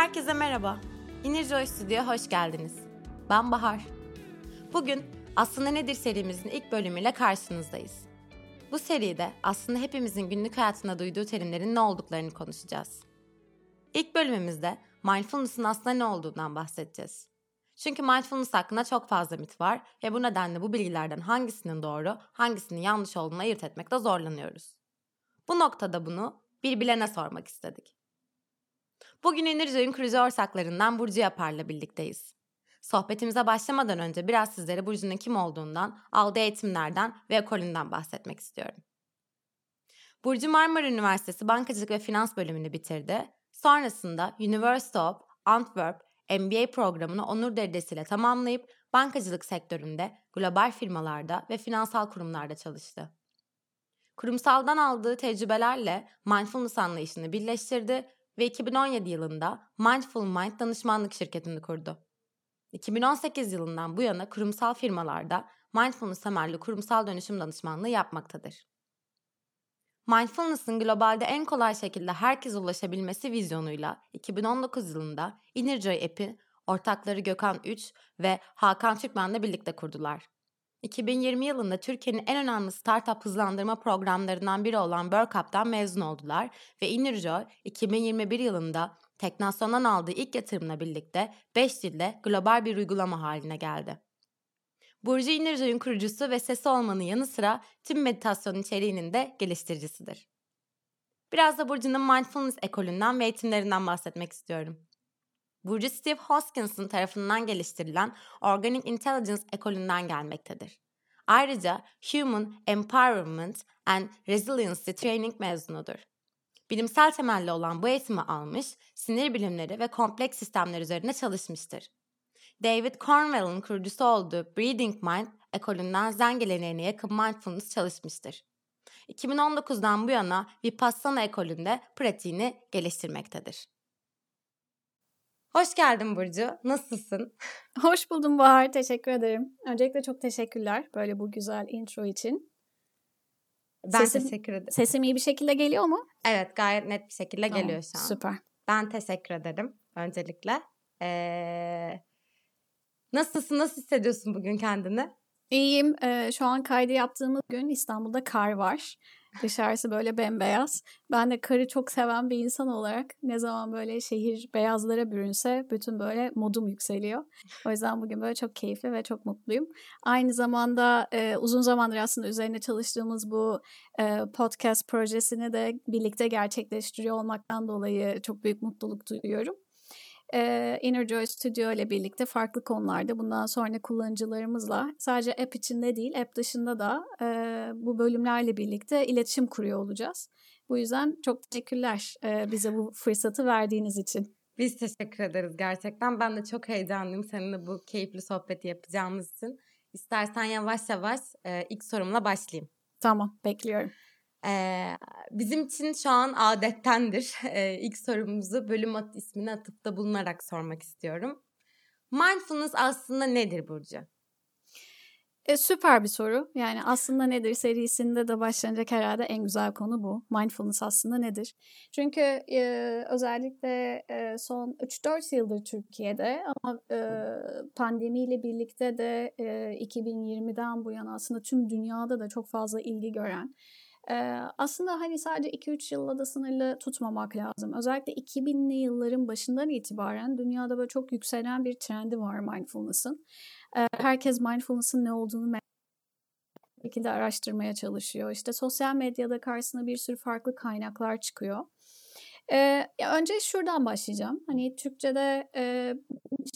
Herkese merhaba. Inner Stüdyo'ya hoş geldiniz. Ben Bahar. Bugün Aslında Nedir serimizin ilk bölümüyle karşınızdayız. Bu seride aslında hepimizin günlük hayatında duyduğu terimlerin ne olduklarını konuşacağız. İlk bölümümüzde mindfulness'ın aslında ne olduğundan bahsedeceğiz. Çünkü mindfulness hakkında çok fazla mit var ve bu nedenle bu bilgilerden hangisinin doğru, hangisinin yanlış olduğunu ayırt etmekte zorlanıyoruz. Bu noktada bunu bir bilene sormak istedik. Bugün Enerjoy'un kurucu ortaklarından Burcu Yapar'la birlikteyiz. Sohbetimize başlamadan önce biraz sizlere Burcu'nun kim olduğundan, aldığı eğitimlerden ve ekolünden bahsetmek istiyorum. Burcu Marmara Üniversitesi Bankacılık ve Finans bölümünü bitirdi. Sonrasında University of Antwerp MBA programını onur derecesiyle tamamlayıp bankacılık sektöründe global firmalarda ve finansal kurumlarda çalıştı. Kurumsaldan aldığı tecrübelerle mindfulness anlayışını birleştirdi ve 2017 yılında Mindful Mind danışmanlık şirketini kurdu. 2018 yılından bu yana kurumsal firmalarda mindfulness temelli kurumsal dönüşüm danışmanlığı yapmaktadır. Mindfulness'ın globalde en kolay şekilde herkese ulaşabilmesi vizyonuyla 2019 yılında Innerjoy app'i ortakları Gökhan Üç ve Hakan Türkmen'le birlikte kurdular. 2020 yılında Türkiye'nin en önemli startup hızlandırma programlarından biri olan Burkup'tan mezun oldular ve Innerjoy 2021 yılında Teknasyon'dan aldığı ilk yatırımla birlikte 5 dilde global bir uygulama haline geldi. Burcu Innerjoy'un kurucusu ve sesi olmanın yanı sıra tüm meditasyon içeriğinin de geliştiricisidir. Biraz da Burcu'nun mindfulness ekolünden ve eğitimlerinden bahsetmek istiyorum. Burcu Steve Hoskinson tarafından geliştirilen Organic Intelligence ekolünden gelmektedir. Ayrıca Human Empowerment and Resiliency Training mezunudur. Bilimsel temelli olan bu eğitimi almış, sinir bilimleri ve kompleks sistemler üzerine çalışmıştır. David Cornwell'ın kurucusu olduğu Breathing Mind ekolünden zen geleneğine yakın mindfulness çalışmıştır. 2019'dan bu yana Vipassana ekolünde pratiğini geliştirmektedir. Hoş geldin Burcu. Nasılsın? Hoş buldum Bahar. Teşekkür ederim. Öncelikle çok teşekkürler böyle bu güzel intro için. Ben sesim, teşekkür ederim. Sesim iyi bir şekilde geliyor mu? Evet gayet net bir şekilde tamam, geliyor şu an. Süper. Ben teşekkür ederim öncelikle. Ee, nasılsın? Nasıl hissediyorsun bugün kendini? İyiyim. Ee, şu an kaydı yaptığımız gün İstanbul'da kar var. Dışarısı böyle bembeyaz. Ben de karı çok seven bir insan olarak ne zaman böyle şehir beyazlara bürünse bütün böyle modum yükseliyor. O yüzden bugün böyle çok keyifli ve çok mutluyum. Aynı zamanda e, uzun zamandır aslında üzerine çalıştığımız bu e, podcast projesini de birlikte gerçekleştiriyor olmaktan dolayı çok büyük mutluluk duyuyorum e, Inner Joy Studio ile birlikte farklı konularda bundan sonra kullanıcılarımızla sadece app içinde değil app dışında da e, bu bölümlerle birlikte iletişim kuruyor olacağız. Bu yüzden çok teşekkürler e, bize bu fırsatı verdiğiniz için. Biz teşekkür ederiz gerçekten. Ben de çok heyecanlıyım seninle bu keyifli sohbeti yapacağımız için. İstersen yavaş yavaş e, ilk sorumla başlayayım. Tamam, bekliyorum. Ee, bizim için şu an adettendir. Ee, ilk sorumuzu bölüm at ismini atıp da bulunarak sormak istiyorum. Mindfulness aslında nedir Burcu? E, süper bir soru. Yani aslında nedir serisinde de başlanacak herhalde en güzel konu bu. Mindfulness aslında nedir? Çünkü e, özellikle e, son 3-4 yıldır Türkiye'de ama e, pandemiyle birlikte de e, 2020'den bu yana aslında tüm dünyada da çok fazla ilgi gören aslında hani sadece 2-3 yılla da sınırlı tutmamak lazım. Özellikle 2000'li yılların başından itibaren dünyada böyle çok yükselen bir trendi var mindfulness'ın. herkes mindfulness'ın ne olduğunu şekilde araştırmaya çalışıyor. İşte sosyal medyada karşısına bir sürü farklı kaynaklar çıkıyor. Ee, önce şuradan başlayacağım. Hani Türkçe'de e,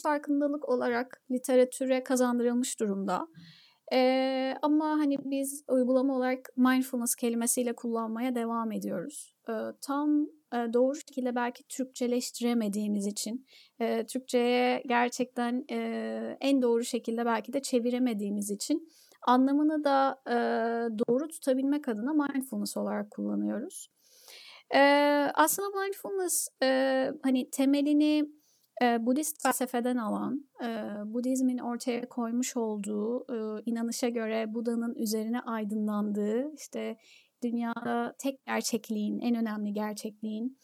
farkındalık olarak literatüre kazandırılmış durumda. Ee, ama hani biz uygulama olarak mindfulness kelimesiyle kullanmaya devam ediyoruz. Ee, tam e, doğru şekilde belki Türkçeleştiremediğimiz için, e, Türkçe'ye gerçekten e, en doğru şekilde belki de çeviremediğimiz için anlamını da e, doğru tutabilmek adına mindfulness olarak kullanıyoruz. E, aslında mindfulness e, hani temelini Budist felsefeden alan, Budizmin ortaya koymuş olduğu inanışa göre Buda'nın üzerine aydınlandığı, işte dünyada tek gerçekliğin, en önemli gerçekliğin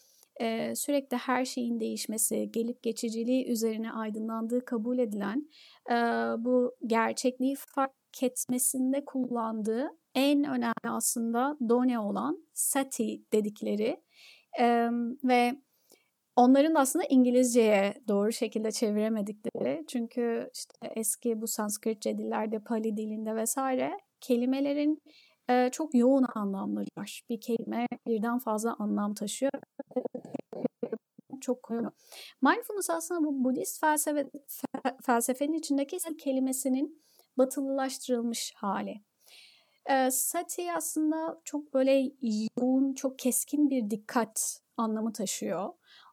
sürekli her şeyin değişmesi, gelip geçiciliği üzerine aydınlandığı kabul edilen bu gerçekliği fark etmesinde kullandığı en önemli aslında done olan sati dedikleri ve onların da aslında İngilizceye doğru şekilde çeviremedikleri çünkü işte eski bu Sanskritçe dillerde Pali dilinde vesaire kelimelerin e, çok yoğun anlamları var. Bir kelime birden fazla anlam taşıyor. Çok koyu. Mindfulness aslında bu Budist felsefe, felsefenin içindeki kelimesinin batılılaştırılmış hali. E, sati aslında çok böyle yoğun, çok keskin bir dikkat anlamı taşıyor.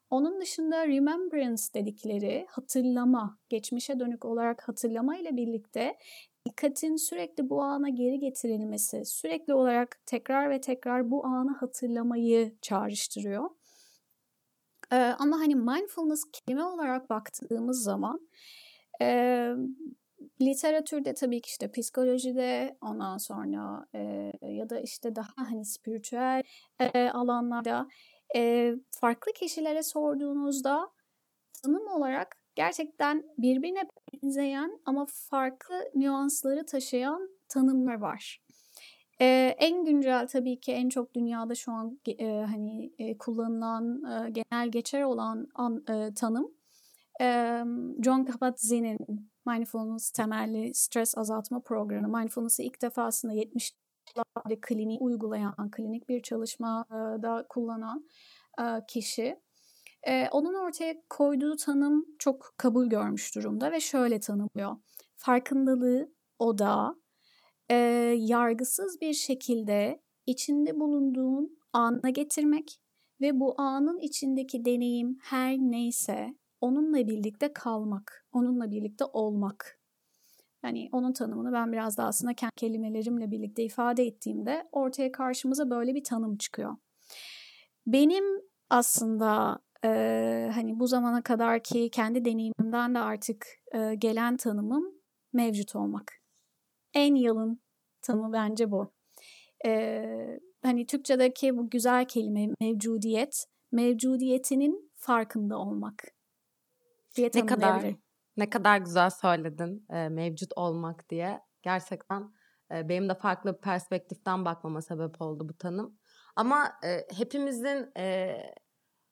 Onun dışında remembrance dedikleri hatırlama, geçmişe dönük olarak hatırlama ile birlikte dikkatin sürekli bu ana geri getirilmesi, sürekli olarak tekrar ve tekrar bu anı hatırlamayı çağrıştırıyor. Ee, ama hani mindfulness kelime olarak baktığımız zaman e, literatürde tabii ki işte psikolojide ondan sonra e, ya da işte daha hani spiritüel e, alanlarda e, farklı kişilere sorduğunuzda tanım olarak gerçekten birbirine benzeyen ama farklı nüansları taşıyan tanımlar var. Ee, en güncel tabii ki en çok dünyada şu an e, hani e, kullanılan e, genel geçer olan an, e, tanım e, John Kabat-Zinn'in Mindfulness temelli stres azaltma programı. Mindfulness'ı ilk defa aslında 70'lerde klinik uygulayan, klinik bir çalışmada kullanan kişi. Onun ortaya koyduğu tanım çok kabul görmüş durumda ve şöyle tanımlıyor. Farkındalığı odağa e, yargısız bir şekilde içinde bulunduğun ana getirmek ve bu anın içindeki deneyim her neyse onunla birlikte kalmak, onunla birlikte olmak. Yani onun tanımını ben biraz daha aslında kendi kelimelerimle birlikte ifade ettiğimde ortaya karşımıza böyle bir tanım çıkıyor. Benim aslında e, hani bu zamana kadar ki kendi deneyimimden de artık e, gelen tanımım mevcut olmak. En yalın tanımı bence bu. E, hani Türkçedeki bu güzel kelime mevcudiyet, mevcudiyetinin farkında olmak diye ne kadar ne kadar güzel söyledin e, mevcut olmak diye. Gerçekten e, benim de farklı bir perspektiften bakmama sebep oldu bu tanım. Ama e, hepimizin e,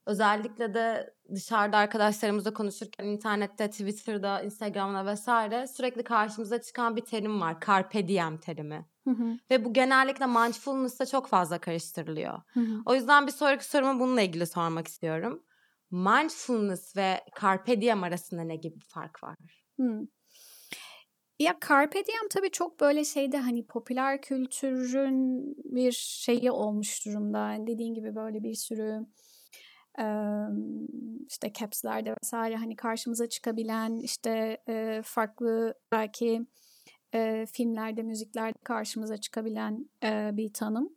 Özellikle de dışarıda arkadaşlarımızla konuşurken internette, Twitter'da, Instagram'da vesaire sürekli karşımıza çıkan bir terim var. Carpe diem terimi. Hı hı. Ve bu genellikle mindfulness'ta çok fazla karıştırılıyor. Hı hı. O yüzden bir sonraki sorumu bununla ilgili sormak istiyorum. Mindfulness ve carpe diem arasında ne gibi bir fark var? Hı. Ya Carpe Diem tabii çok böyle şeyde hani popüler kültürün bir şeyi olmuş durumda. Dediğin gibi böyle bir sürü işte capslerde vesaire hani karşımıza çıkabilen işte farklı belki filmlerde, müziklerde karşımıza çıkabilen bir tanım.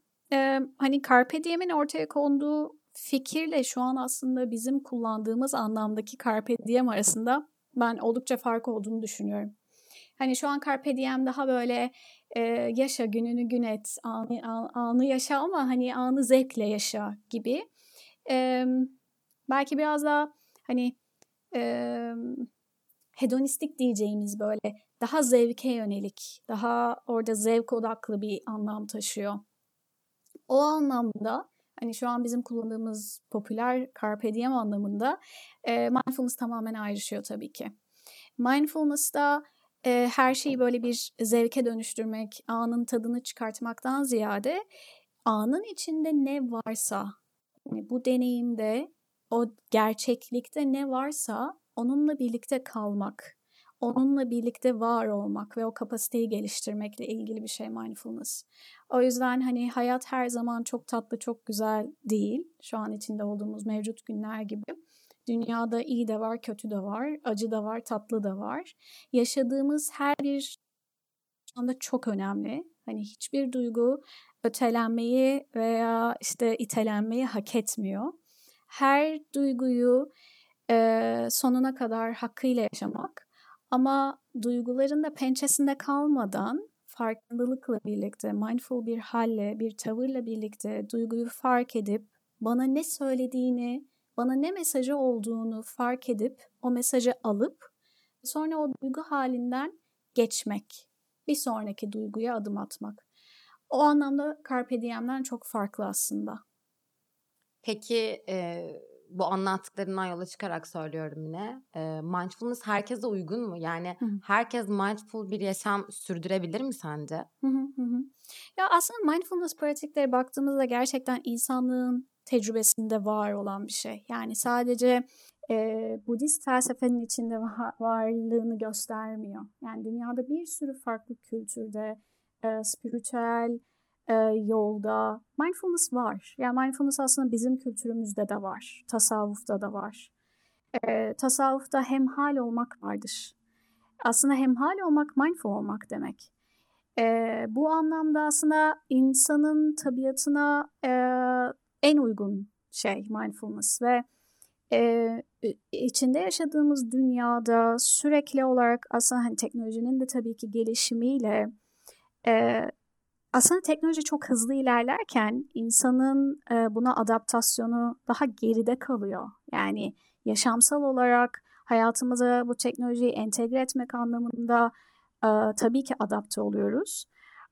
Hani Carpe Diem'in ortaya konduğu fikirle şu an aslında bizim kullandığımız anlamdaki Carpe Diem arasında ben oldukça fark olduğunu düşünüyorum. Hani şu an Carpe Diem daha böyle e, yaşa gününü gün et, anı, anı yaşa ama hani anı zevkle yaşa gibi e, belki biraz daha hani e, hedonistik diyeceğimiz böyle daha zevke yönelik, daha orada zevk odaklı bir anlam taşıyor. O anlamda hani şu an bizim kullandığımız popüler carpe diem anlamında e, mindfulness tamamen ayrışıyor tabii ki. Mindfulness'ta e, her şeyi böyle bir zevke dönüştürmek, anın tadını çıkartmaktan ziyade anın içinde ne varsa yani bu deneyimde o gerçeklikte ne varsa onunla birlikte kalmak, onunla birlikte var olmak ve o kapasiteyi geliştirmekle ilgili bir şey mindfulness. O yüzden hani hayat her zaman çok tatlı, çok güzel değil. Şu an içinde olduğumuz mevcut günler gibi. Dünyada iyi de var, kötü de var, acı da var, tatlı da var. Yaşadığımız her bir anda çok önemli. Hani hiçbir duygu ötelenmeyi veya işte itelenmeyi hak etmiyor. Her duyguyu e, sonuna kadar hakkıyla yaşamak ama duyguların da pençesinde kalmadan farkındalıkla birlikte, mindful bir halle, bir tavırla birlikte duyguyu fark edip bana ne söylediğini bana ne mesajı olduğunu fark edip o mesajı alıp sonra o duygu halinden geçmek, bir sonraki duyguya adım atmak. O anlamda Carpe Diem'den çok farklı aslında. Peki e, bu anlattıklarından yola çıkarak söylüyorum yine. E, mindfulness herkese uygun mu? Yani hı hı. herkes mindful bir yaşam sürdürebilir mi sence? Hı hı hı. Ya aslında mindfulness pratikleri baktığımızda gerçekten insanlığın tecrübesinde var olan bir şey. Yani sadece e, Budist felsefenin içinde varlığını göstermiyor. Yani dünyada bir sürü farklı kültürde, e, spiritüel e, yolda mindfulness var. Yani mindfulness aslında bizim kültürümüzde de var, tasavvufta da var. E, tasavvufta hemhal olmak vardır. Aslında hemhal olmak mindful olmak demek. E, bu anlamda aslında insanın tabiatına e, en uygun şey mindfulness ve e, içinde yaşadığımız dünyada sürekli olarak aslında hani teknolojinin de tabii ki gelişimiyle e, aslında teknoloji çok hızlı ilerlerken insanın e, buna adaptasyonu daha geride kalıyor. Yani yaşamsal olarak hayatımıza bu teknolojiyi entegre etmek anlamında e, tabii ki adapte oluyoruz.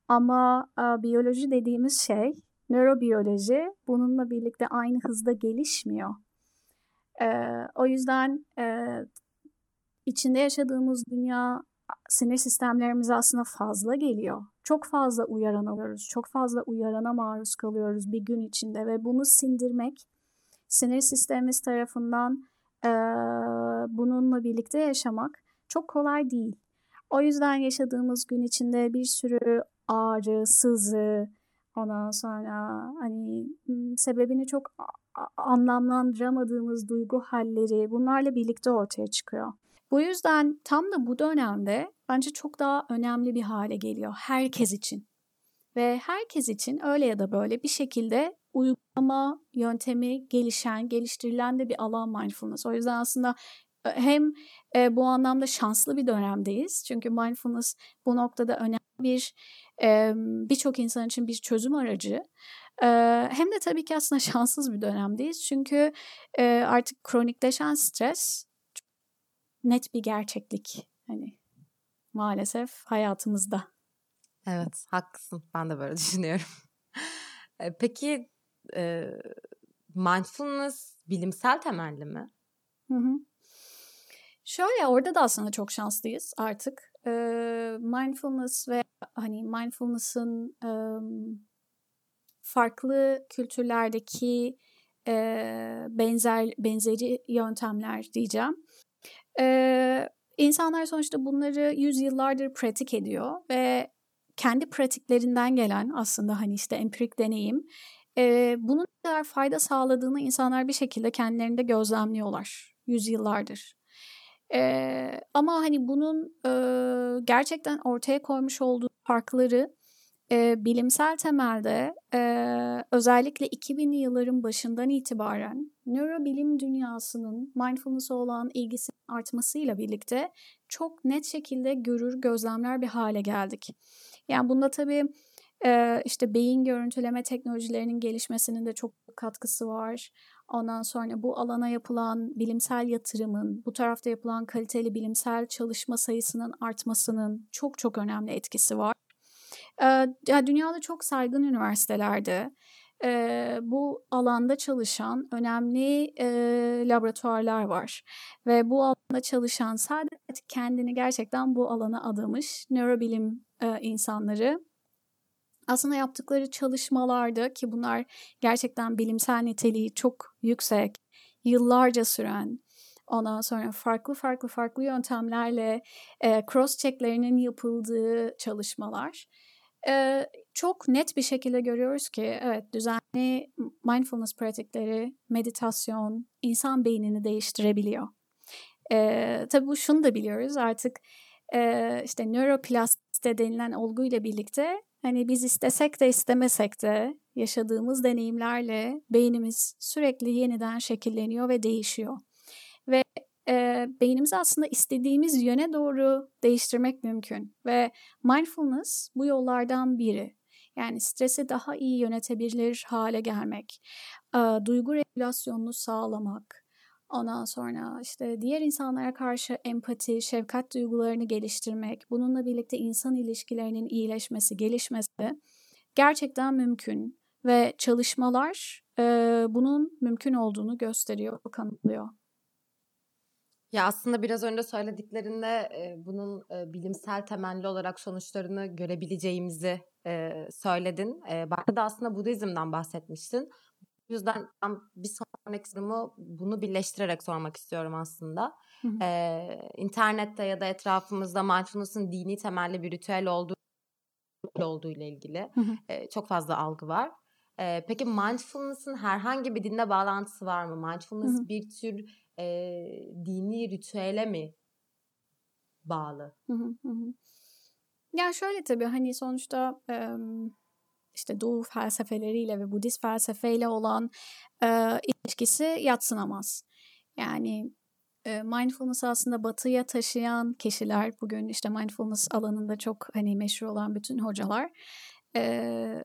Ama e, biyoloji dediğimiz şey, nörobiyoloji bununla birlikte aynı hızda gelişmiyor. O yüzden içinde yaşadığımız dünya sinir sistemlerimize aslında fazla geliyor. Çok fazla uyaran alıyoruz. Çok fazla uyarana maruz kalıyoruz bir gün içinde ve bunu sindirmek sinir sistemimiz tarafından e, bununla birlikte yaşamak çok kolay değil. O yüzden yaşadığımız gün içinde bir sürü ağrı, sızı, ondan sonra hani sebebini çok anlamlandıramadığımız duygu halleri bunlarla birlikte ortaya çıkıyor. Bu yüzden tam da bu dönemde bence çok daha önemli bir hale geliyor herkes için. Ve herkes için öyle ya da böyle bir şekilde uygulama yöntemi gelişen, geliştirilen de bir alan mindfulness. O yüzden aslında e, hem e, bu anlamda şanslı bir dönemdeyiz. Çünkü mindfulness bu noktada önemli bir e, birçok insan için bir çözüm aracı. E, hem de tabii ki aslında şanssız bir dönemdeyiz. Çünkü e, artık kronikleşen stres net bir gerçeklik hani maalesef hayatımızda. Evet haklısın ben de böyle düşünüyorum. Peki e, mindfulness bilimsel temelli mi? Hı hı. Şöyle orada da aslında çok şanslıyız artık. E, mindfulness ve hani mindfulness'ın e, farklı kültürlerdeki e, benzer benzeri yöntemler diyeceğim. Ee, insanlar sonuçta bunları yüzyıllardır pratik ediyor ve kendi pratiklerinden gelen aslında hani işte empirik deneyim e, bunun ne kadar fayda sağladığını insanlar bir şekilde kendilerinde gözlemliyorlar yüzyıllardır. E, ama hani bunun e, gerçekten ortaya koymuş olduğu farkları e, bilimsel temelde e, özellikle 2000'li yılların başından itibaren nörobilim dünyasının mindfulness'a olan ilgisinin artmasıyla birlikte çok net şekilde görür, gözlemler bir hale geldik. Yani bunda tabii e, işte beyin görüntüleme teknolojilerinin gelişmesinin de çok katkısı var. Ondan sonra bu alana yapılan bilimsel yatırımın, bu tarafta yapılan kaliteli bilimsel çalışma sayısının artmasının çok çok önemli etkisi var. E, dünyada çok saygın üniversitelerde e, bu alanda çalışan önemli e, laboratuvarlar var. Ve bu alanda çalışan sadece kendini gerçekten bu alana adamış nörobilim e, insanları aslında yaptıkları çalışmalarda ki bunlar gerçekten bilimsel niteliği çok yüksek, yıllarca süren, ondan sonra farklı farklı farklı yöntemlerle e, cross checklerinin yapıldığı çalışmalar ee, çok net bir şekilde görüyoruz ki evet düzenli mindfulness pratikleri, meditasyon insan beynini değiştirebiliyor. Ee, tabii bu şunu da biliyoruz artık e, işte nöroplastisite denilen olguyla birlikte hani biz istesek de istemesek de yaşadığımız deneyimlerle beynimiz sürekli yeniden şekilleniyor ve değişiyor. E, beynimizi aslında istediğimiz yöne doğru değiştirmek mümkün. Ve mindfulness bu yollardan biri. Yani stresi daha iyi yönetebilir hale gelmek. e, duygu regülasyonunu sağlamak, ondan sonra işte diğer insanlara karşı empati, şefkat duygularını geliştirmek, bununla birlikte insan ilişkilerinin iyileşmesi, gelişmesi gerçekten mümkün ve çalışmalar e, bunun mümkün olduğunu gösteriyor, kanıtlıyor. Ya aslında biraz önce söylediklerinde e, bunun e, bilimsel temelli olarak sonuçlarını görebileceğimizi e, söyledin. E, başta da aslında Budizm'den bahsetmiştin. O yüzden ben bir sonraki sorumu bunu birleştirerek sormak istiyorum aslında. Hı hı. E, internette ya da etrafımızda mindfulness'ın dini temelli bir ritüel olduğu olduğu ile ilgili hı hı. E, çok fazla algı var. E, peki mindfulness'ın herhangi bir dinle bağlantısı var mı? Mindfulness hı hı. bir tür e, dini ritüele mi bağlı? Hı hı. Ya şöyle tabii hani sonuçta e, işte Doğu felsefeleriyle ve Budist felsefeyle olan e, ilişkisi yatsınamaz. Yani e, mindfulness aslında batıya taşıyan kişiler bugün işte mindfulness alanında çok hani meşhur olan bütün hocalar e,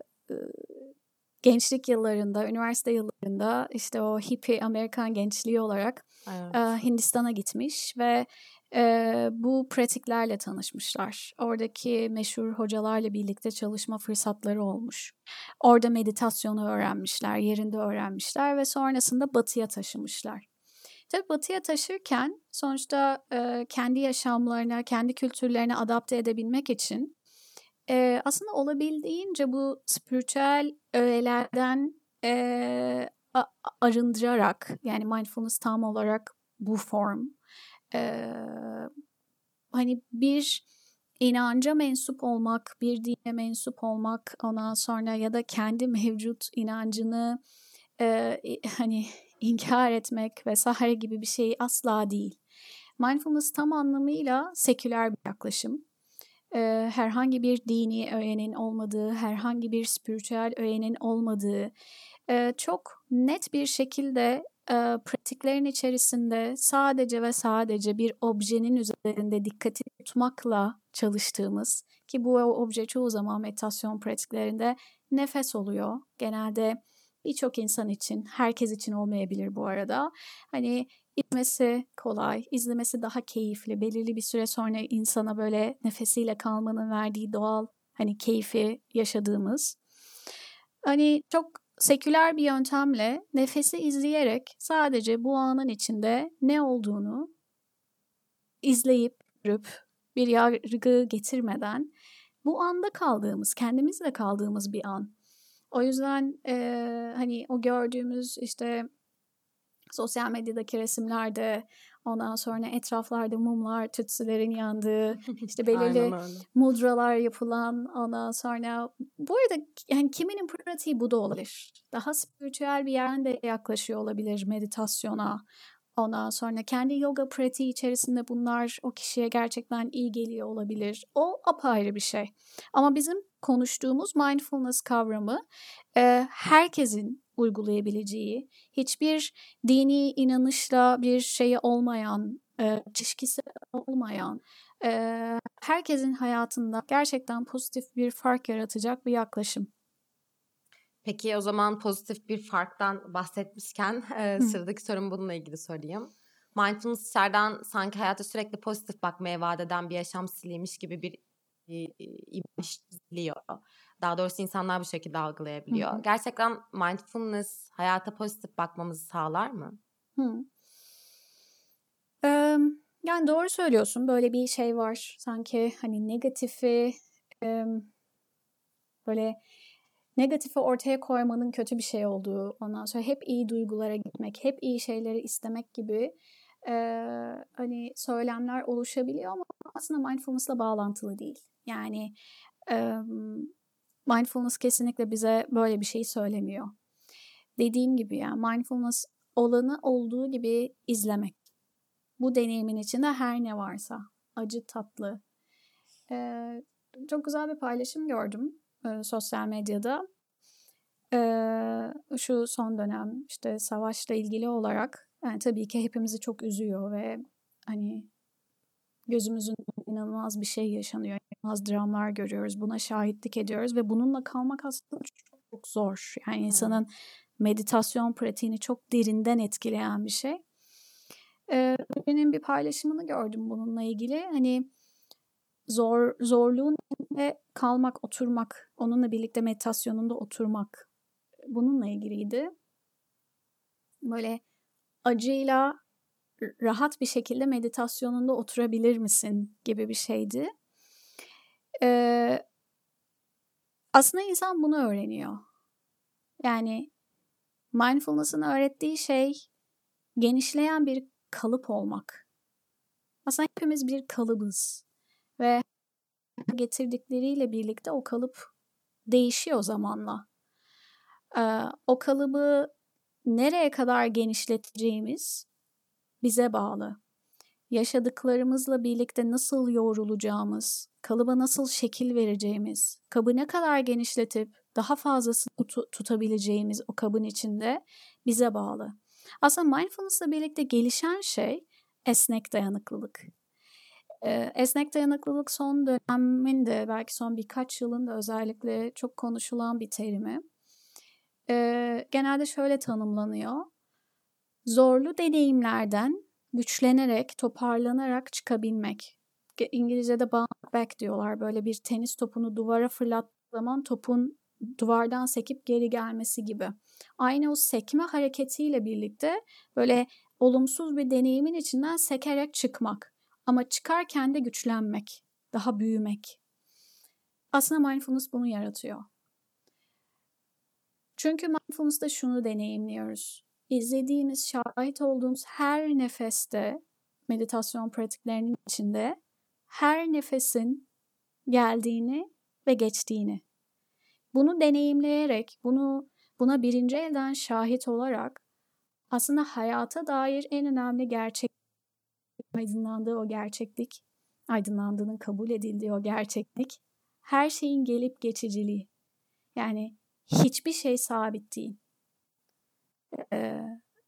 gençlik yıllarında, üniversite yıllarında işte o hippie Amerikan gençliği olarak evet. e, Hindistan'a gitmiş ve e, bu pratiklerle tanışmışlar. Oradaki meşhur hocalarla birlikte çalışma fırsatları olmuş. Orada meditasyonu öğrenmişler, yerinde öğrenmişler ve sonrasında batıya taşımışlar. Tabii batıya taşırken sonuçta e, kendi yaşamlarına, kendi kültürlerine adapte edebilmek için e, aslında olabildiğince bu spiritüel öğelerden e, arındırarak yani mindfulness tam olarak bu form e, hani bir inanca mensup olmak, bir dine mensup olmak ondan sonra ya da kendi mevcut inancını e, hani inkar etmek vesaire gibi bir şey asla değil. Mindfulness tam anlamıyla seküler bir yaklaşım. Ee, herhangi bir dini öğenin olmadığı, herhangi bir spiritüel öğenin olmadığı, e, çok net bir şekilde e, pratiklerin içerisinde sadece ve sadece bir objenin üzerinde dikkati tutmakla çalıştığımız ki bu obje çoğu zaman meditasyon pratiklerinde nefes oluyor. Genelde birçok insan için, herkes için olmayabilir bu arada. Hani izlemesi kolay, izlemesi daha keyifli. Belirli bir süre sonra insana böyle nefesiyle kalmanın verdiği doğal hani keyfi yaşadığımız. Hani çok seküler bir yöntemle nefesi izleyerek sadece bu anın içinde ne olduğunu izleyip görüp bir yargı getirmeden bu anda kaldığımız, kendimizle kaldığımız bir an. O yüzden e, hani o gördüğümüz işte sosyal medyadaki resimlerde ondan sonra etraflarda mumlar, tütsülerin yandığı, işte belirli mudralar yapılan ondan sonra bu arada yani kiminin pratiği bu da olabilir. Daha spiritüel bir yerden de yaklaşıyor olabilir meditasyona. Ondan sonra kendi yoga pratiği içerisinde bunlar o kişiye gerçekten iyi geliyor olabilir. O apayrı bir şey. Ama bizim konuştuğumuz mindfulness kavramı e, herkesin uygulayabileceği, hiçbir dini inanışla bir şeyi olmayan, e, çişkisi olmayan, e, herkesin hayatında gerçekten pozitif bir fark yaratacak bir yaklaşım. Peki o zaman pozitif bir farktan bahsetmişken e, sıradaki sorum bununla ilgili sorayım. Mindfulness dışarıdan sanki hayata sürekli pozitif bakmaya vaat eden bir yaşam stiliymiş gibi bir imaj çiziliyor. Daha doğrusu insanlar bu şekilde algılayabiliyor. Hı hı. Gerçekten mindfulness hayata pozitif bakmamızı sağlar mı? Hı. Ee, yani doğru söylüyorsun. Böyle bir şey var. Sanki hani negatifi e, böyle negatifi ortaya koymanın kötü bir şey olduğu, ondan sonra hep iyi duygulara gitmek, hep iyi şeyleri istemek gibi e, hani söylemler oluşabiliyor ama aslında mindfulness'la bağlantılı değil. Yani e, mindfulness kesinlikle bize böyle bir şey söylemiyor. Dediğim gibi yani mindfulness olanı olduğu gibi izlemek. Bu deneyimin içinde her ne varsa acı tatlı. Ee, çok güzel bir paylaşım gördüm e, sosyal medyada. E, şu son dönem işte savaşla ilgili olarak yani tabii ki hepimizi çok üzüyor ve hani gözümüzün inanılmaz bir şey yaşanıyor. İnanılmaz dramlar görüyoruz. Buna şahitlik ediyoruz ve bununla kalmak aslında çok, çok zor. Yani insanın meditasyon pratiğini çok derinden etkileyen bir şey. Ee, benim bir paylaşımını gördüm bununla ilgili. Hani zor zorluğun içinde kalmak, oturmak, onunla birlikte meditasyonunda oturmak bununla ilgiliydi. Böyle acıyla rahat bir şekilde meditasyonunda oturabilir misin gibi bir şeydi. Ee, aslında insan bunu öğreniyor. Yani mindfulness'ın öğrettiği şey genişleyen bir kalıp olmak. Aslında hepimiz bir kalıbız ve getirdikleriyle birlikte o kalıp değişiyor zamanla. Ee, o kalıbı nereye kadar genişleteceğimiz bize bağlı. Yaşadıklarımızla birlikte nasıl yoğrulacağımız, kalıba nasıl şekil vereceğimiz, kabı ne kadar genişletip daha fazlasını tut- tutabileceğimiz o kabın içinde bize bağlı. Aslında mindfulness'la birlikte gelişen şey esnek dayanıklılık. Esnek dayanıklılık son döneminde belki son birkaç yılında özellikle çok konuşulan bir terimi. Genelde şöyle tanımlanıyor. Zorlu deneyimlerden güçlenerek, toparlanarak çıkabilmek. İngilizce'de bounce back diyorlar. Böyle bir tenis topunu duvara fırlattığı zaman topun duvardan sekip geri gelmesi gibi. Aynı o sekme hareketiyle birlikte böyle olumsuz bir deneyimin içinden sekerek çıkmak. Ama çıkarken de güçlenmek, daha büyümek. Aslında mindfulness bunu yaratıyor. Çünkü mindfulness'ta şunu deneyimliyoruz. İzlediğimiz, şahit olduğumuz her nefeste, meditasyon pratiklerinin içinde her nefesin geldiğini ve geçtiğini. Bunu deneyimleyerek, bunu buna birinci elden şahit olarak aslında hayata dair en önemli gerçek aydınlandığı o gerçeklik, aydınlandığının kabul edildiği o gerçeklik, her şeyin gelip geçiciliği. Yani hiçbir şey sabit değil. Ee,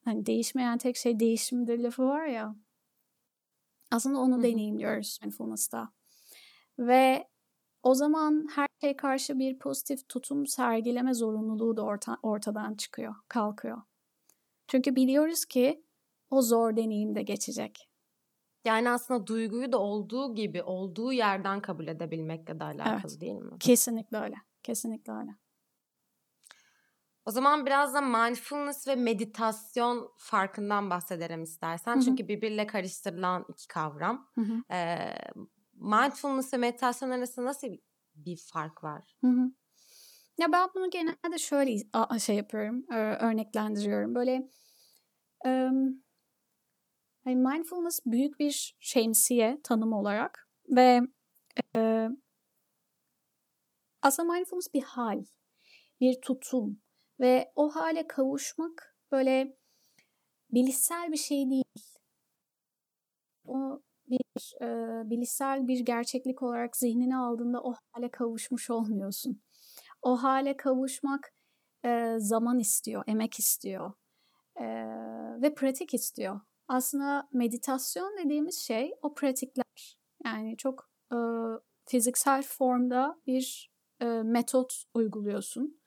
hani değişmeyen tek şey değişimdir lafı var ya. Aslında onu Hı-hı. deneyimliyoruz mindfulness'ta. Ve o zaman her şeye karşı bir pozitif tutum sergileme zorunluluğu da orta, ortadan çıkıyor, kalkıyor. Çünkü biliyoruz ki o zor deneyim de geçecek. Yani aslında duyguyu da olduğu gibi, olduğu yerden kabul edebilmekle de alakalı evet. değil mi? Kesinlikle öyle. Kesinlikle öyle. O zaman biraz da mindfulness ve meditasyon farkından bahsedelim istersen. Hı hı. Çünkü birbiriyle karıştırılan iki kavram. Hı hı. Ee, mindfulness ve meditasyon arasında nasıl bir fark var? Hı hı. Ya ben bunu genelde şöyle şey yapıyorum, örneklendiriyorum. Böyle yani mindfulness büyük bir şemsiye tanım olarak ve e, aslında mindfulness bir hal, bir tutum ve o hale kavuşmak böyle bilişsel bir şey değil. O bir e, bilişsel bir gerçeklik olarak zihnine aldığında o hale kavuşmuş olmuyorsun. O hale kavuşmak e, zaman istiyor, emek istiyor e, ve pratik istiyor. Aslında meditasyon dediğimiz şey o pratikler. Yani çok e, fiziksel formda bir e, metot uyguluyorsun.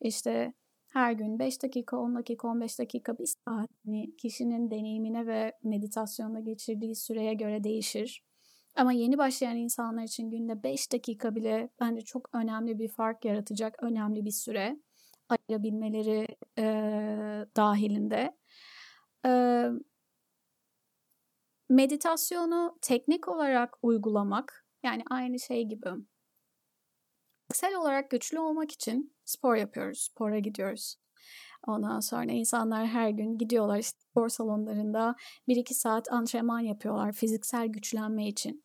İşte her gün 5 dakika, 10 dakika, 15 dakika, bir saat hani kişinin deneyimine ve meditasyonda geçirdiği süreye göre değişir. Ama yeni başlayan insanlar için günde 5 dakika bile bence çok önemli bir fark yaratacak önemli bir süre ayırabilmeleri e, dahilinde. E, meditasyonu teknik olarak uygulamak yani aynı şey gibi fiziksel olarak güçlü olmak için spor yapıyoruz, spora gidiyoruz. Ondan sonra insanlar her gün gidiyorlar işte spor salonlarında 1-2 saat antrenman yapıyorlar fiziksel güçlenme için.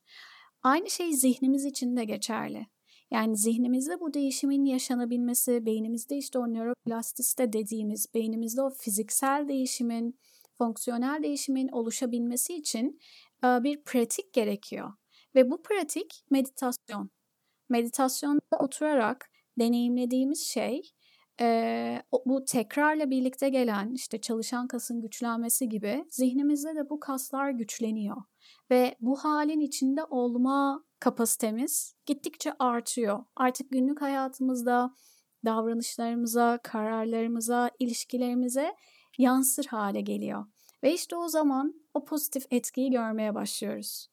Aynı şey zihnimiz için de geçerli. Yani zihnimizde bu değişimin yaşanabilmesi, beynimizde işte o nöroplastisite dediğimiz, beynimizde o fiziksel değişimin, fonksiyonel değişimin oluşabilmesi için bir pratik gerekiyor. Ve bu pratik meditasyon. Meditasyonda oturarak deneyimlediğimiz şey bu tekrarla birlikte gelen işte çalışan kasın güçlenmesi gibi zihnimizde de bu kaslar güçleniyor. Ve bu halin içinde olma kapasitemiz gittikçe artıyor. Artık günlük hayatımızda davranışlarımıza, kararlarımıza, ilişkilerimize yansır hale geliyor. Ve işte o zaman o pozitif etkiyi görmeye başlıyoruz.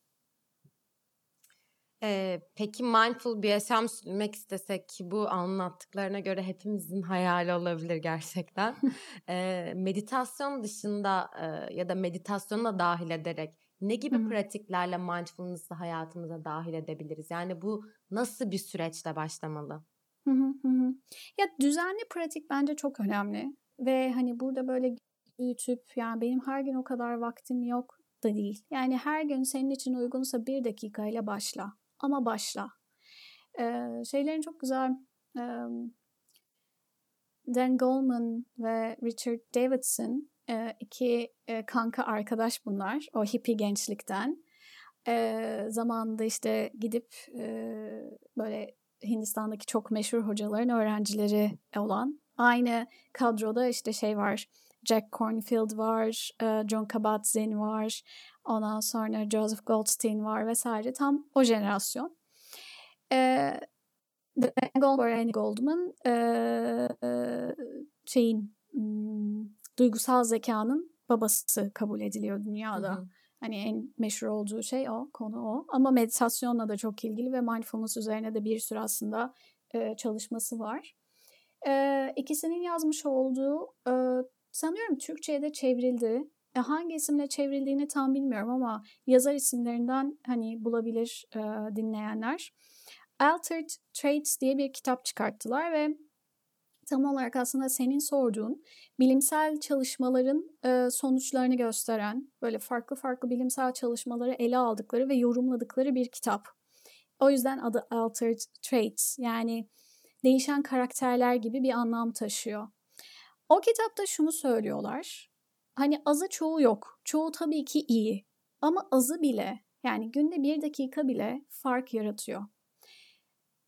Ee, peki mindful bir yaşam sürmek istesek ki bu anlattıklarına göre hepimizin hayali olabilir gerçekten. ee, meditasyon dışında e, ya da meditasyonu dahil ederek ne gibi Hı-hı. pratiklerle mindfulness'ı hayatımıza dahil edebiliriz? Yani bu nasıl bir süreçle başlamalı? Hı hı hı. Ya düzenli pratik bence çok önemli ve hani burada böyle büyütüp yani benim her gün o kadar vaktim yok da değil. Yani her gün senin için uygunsa bir dakikayla başla ama başla. Ee, şeylerin çok güzel um, Dan Goleman ve Richard Davidson e, iki e, kanka arkadaş bunlar. O hippie gençlikten. E, zamanında işte gidip e, böyle Hindistan'daki çok meşhur hocaların öğrencileri olan aynı kadroda işte şey var. Jack Cornfield var, John Kabat-Zinn var, ondan sonra Joseph Goldstein var vesaire. Tam o jenerasyon. Ee, Goldberg Goldman e, şeyin hmm, duygusal zekanın babası kabul ediliyor dünyada. Hı hı. Hani en meşhur olduğu şey o, konu o. Ama meditasyonla da çok ilgili ve mindfulness üzerine de bir sürü aslında e, çalışması var. E, ikisinin yazmış olduğu e, sanıyorum Türkçe'ye de çevrildi. E, hangi isimle çevrildiğini tam bilmiyorum ama yazar isimlerinden hani bulabilir e, dinleyenler. Altered Traits diye bir kitap çıkarttılar ve tam olarak aslında senin sorduğun bilimsel çalışmaların e, sonuçlarını gösteren böyle farklı farklı bilimsel çalışmaları ele aldıkları ve yorumladıkları bir kitap. O yüzden adı Altered Traits yani değişen karakterler gibi bir anlam taşıyor. O kitapta şunu söylüyorlar. Hani azı çoğu yok. Çoğu tabii ki iyi. Ama azı bile yani günde bir dakika bile fark yaratıyor.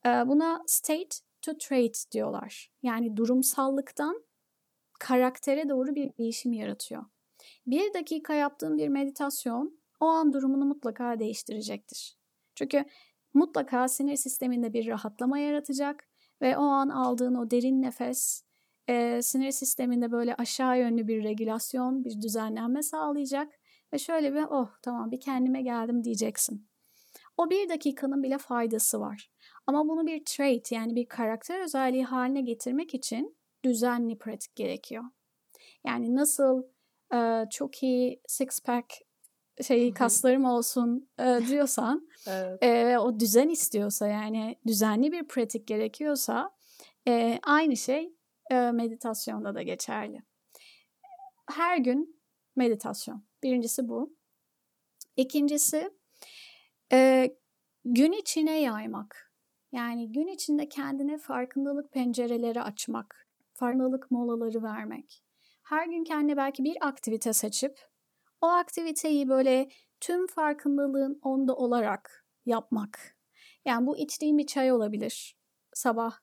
Buna state to trait diyorlar. Yani durumsallıktan karaktere doğru bir değişim yaratıyor. Bir dakika yaptığın bir meditasyon o an durumunu mutlaka değiştirecektir. Çünkü mutlaka sinir sisteminde bir rahatlama yaratacak ve o an aldığın o derin nefes e, sinir sisteminde böyle aşağı yönlü bir regülasyon, bir düzenlenme sağlayacak ve şöyle bir oh tamam bir kendime geldim diyeceksin. O bir dakikanın bile faydası var. Ama bunu bir trait yani bir karakter özelliği haline getirmek için düzenli pratik gerekiyor. Yani nasıl e, çok iyi six pack şey kaslarım olsun e, diyorsan evet. e, o düzen istiyorsa yani düzenli bir pratik gerekiyorsa e, aynı şey e, meditasyonda da geçerli. Her gün meditasyon. Birincisi bu. İkincisi e, gün içine yaymak. Yani gün içinde kendine farkındalık pencereleri açmak, farkındalık molaları vermek. Her gün kendine belki bir aktivite seçip o aktiviteyi böyle tüm farkındalığın onda olarak yapmak. Yani bu içtiğin bir çay olabilir. Sabah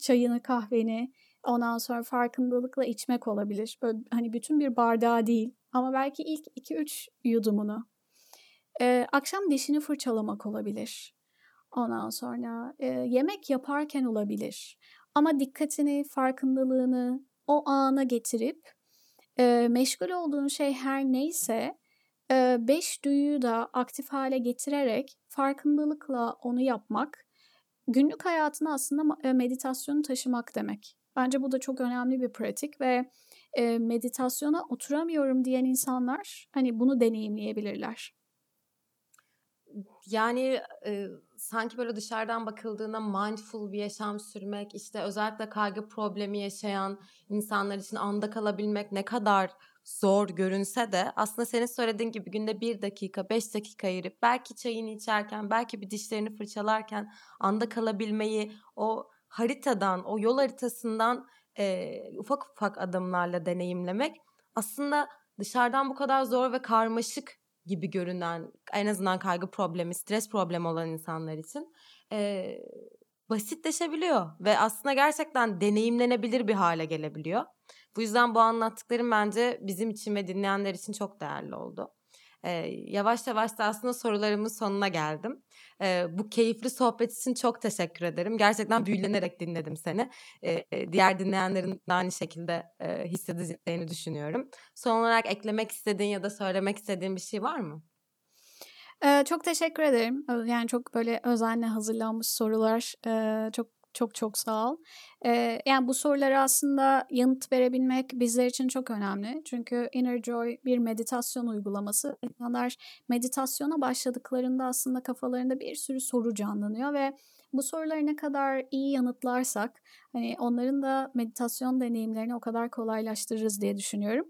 çayını, kahveni ondan sonra farkındalıkla içmek olabilir. Böyle hani bütün bir bardağı değil ama belki ilk 2-3 yudumunu. Ee, akşam dişini fırçalamak olabilir. Ondan sonra e, yemek yaparken olabilir. Ama dikkatini, farkındalığını o ana getirip e, meşgul olduğun şey her neyse e, beş duyuyu da aktif hale getirerek farkındalıkla onu yapmak günlük hayatına aslında meditasyonu taşımak demek. Bence bu da çok önemli bir pratik ve e, meditasyona oturamıyorum diyen insanlar hani bunu deneyimleyebilirler. Yani e, sanki böyle dışarıdan bakıldığında mindful bir yaşam sürmek, işte özellikle kaygı problemi yaşayan insanlar için anda kalabilmek ne kadar zor görünse de aslında senin söylediğin gibi günde bir dakika, beş dakika ayırıp belki çayını içerken, belki bir dişlerini fırçalarken anda kalabilmeyi o haritadan, o yol haritasından e, ufak ufak adımlarla deneyimlemek aslında dışarıdan bu kadar zor ve karmaşık gibi görünen en azından kaygı problemi, stres problemi olan insanlar için e, basitleşebiliyor ve aslında gerçekten deneyimlenebilir bir hale gelebiliyor. Bu yüzden bu anlattıklarım bence bizim için ve dinleyenler için çok değerli oldu. Ee, yavaş yavaş da aslında sorularımın sonuna geldim. E, bu keyifli sohbet için çok teşekkür ederim. Gerçekten büyülenerek dinledim seni. E, diğer dinleyenlerin de aynı şekilde e, hissedeceğini düşünüyorum. Son olarak eklemek istediğin ya da söylemek istediğin bir şey var mı? Ee, çok teşekkür ederim. Yani çok böyle özenle hazırlanmış sorular. Ee, çok çok çok sağ ol. Ee, yani bu sorulara aslında yanıt verebilmek bizler için çok önemli. Çünkü Inner Joy bir meditasyon uygulaması. İnsanlar meditasyona başladıklarında aslında kafalarında bir sürü soru canlanıyor ve bu soruları ne kadar iyi yanıtlarsak hani onların da meditasyon deneyimlerini o kadar kolaylaştırırız diye düşünüyorum.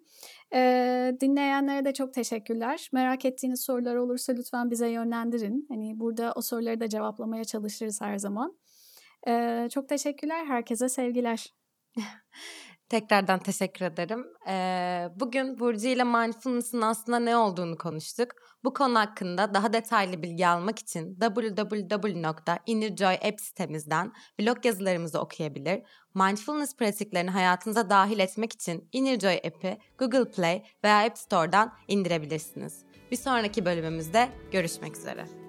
Ee, dinleyenlere de çok teşekkürler. Merak ettiğiniz sorular olursa lütfen bize yönlendirin. Hani burada o soruları da cevaplamaya çalışırız her zaman. Ee, çok teşekkürler. Herkese sevgiler. Tekrardan teşekkür ederim. Ee, bugün Burcu ile mindfulness'ın aslında ne olduğunu konuştuk. Bu konu hakkında daha detaylı bilgi almak için www.innerjoy sitemizden blog yazılarımızı okuyabilir. Mindfulness pratiklerini hayatınıza dahil etmek için Innerjoy app'i Google Play veya App Store'dan indirebilirsiniz. Bir sonraki bölümümüzde görüşmek üzere.